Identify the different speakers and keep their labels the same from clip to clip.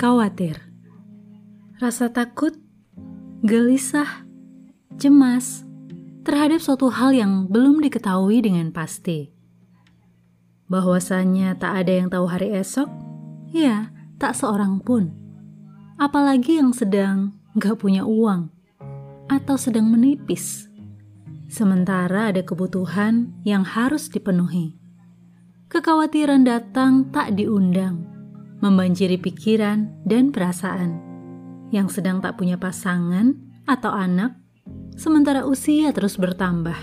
Speaker 1: khawatir. Rasa takut, gelisah, cemas terhadap suatu hal yang belum diketahui dengan pasti. Bahwasanya tak ada yang tahu hari esok, ya tak seorang pun. Apalagi yang sedang gak punya uang atau sedang menipis. Sementara ada kebutuhan yang harus dipenuhi. Kekhawatiran datang tak diundang, membanjiri pikiran dan perasaan yang sedang tak punya pasangan atau anak, sementara usia terus bertambah.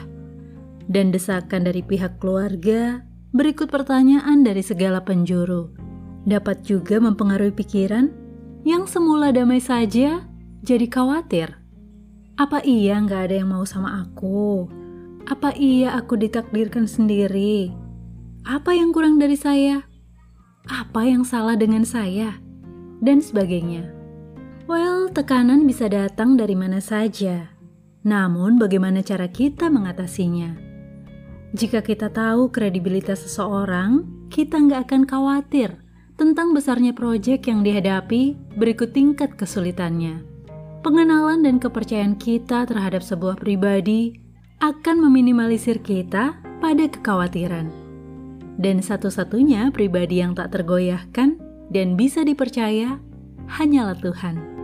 Speaker 1: Dan desakan dari pihak keluarga, berikut pertanyaan dari segala penjuru, dapat juga mempengaruhi pikiran yang semula damai saja jadi khawatir. Apa iya nggak ada yang mau sama aku? Apa iya aku ditakdirkan sendiri? Apa yang kurang dari saya? Apa yang salah dengan saya? Dan sebagainya. Well, tekanan bisa datang dari mana saja. Namun, bagaimana cara kita mengatasinya? Jika kita tahu kredibilitas seseorang, kita nggak akan khawatir tentang besarnya proyek yang dihadapi berikut tingkat kesulitannya. Pengenalan dan kepercayaan kita terhadap sebuah pribadi akan meminimalisir kita pada kekhawatiran. Dan satu-satunya pribadi yang tak tergoyahkan dan bisa dipercaya hanyalah Tuhan.